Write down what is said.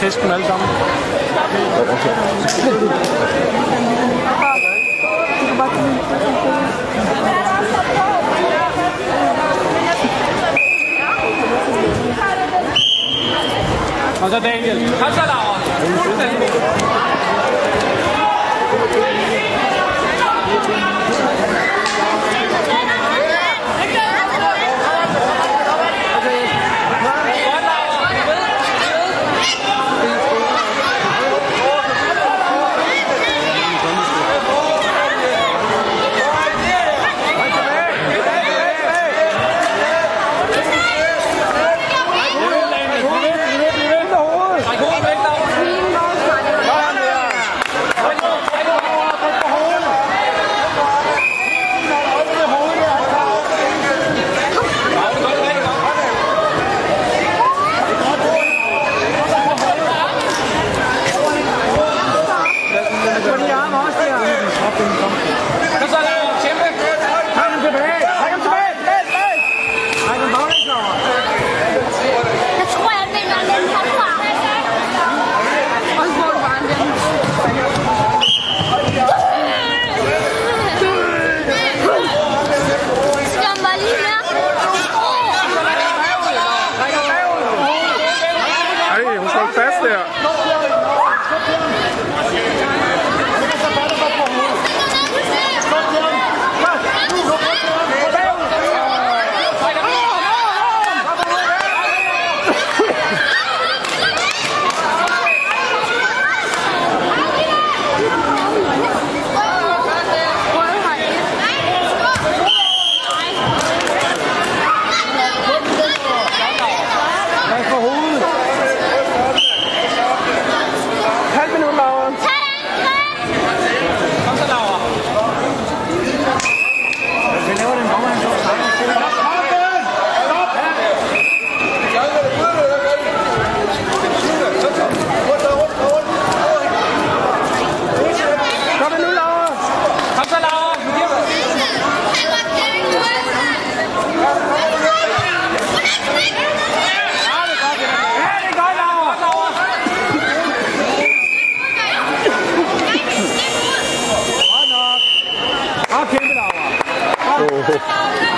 tasken alle sammen. Og så Daniel. Og så Laura. Fuldstændig. 直せ。他骗不了我。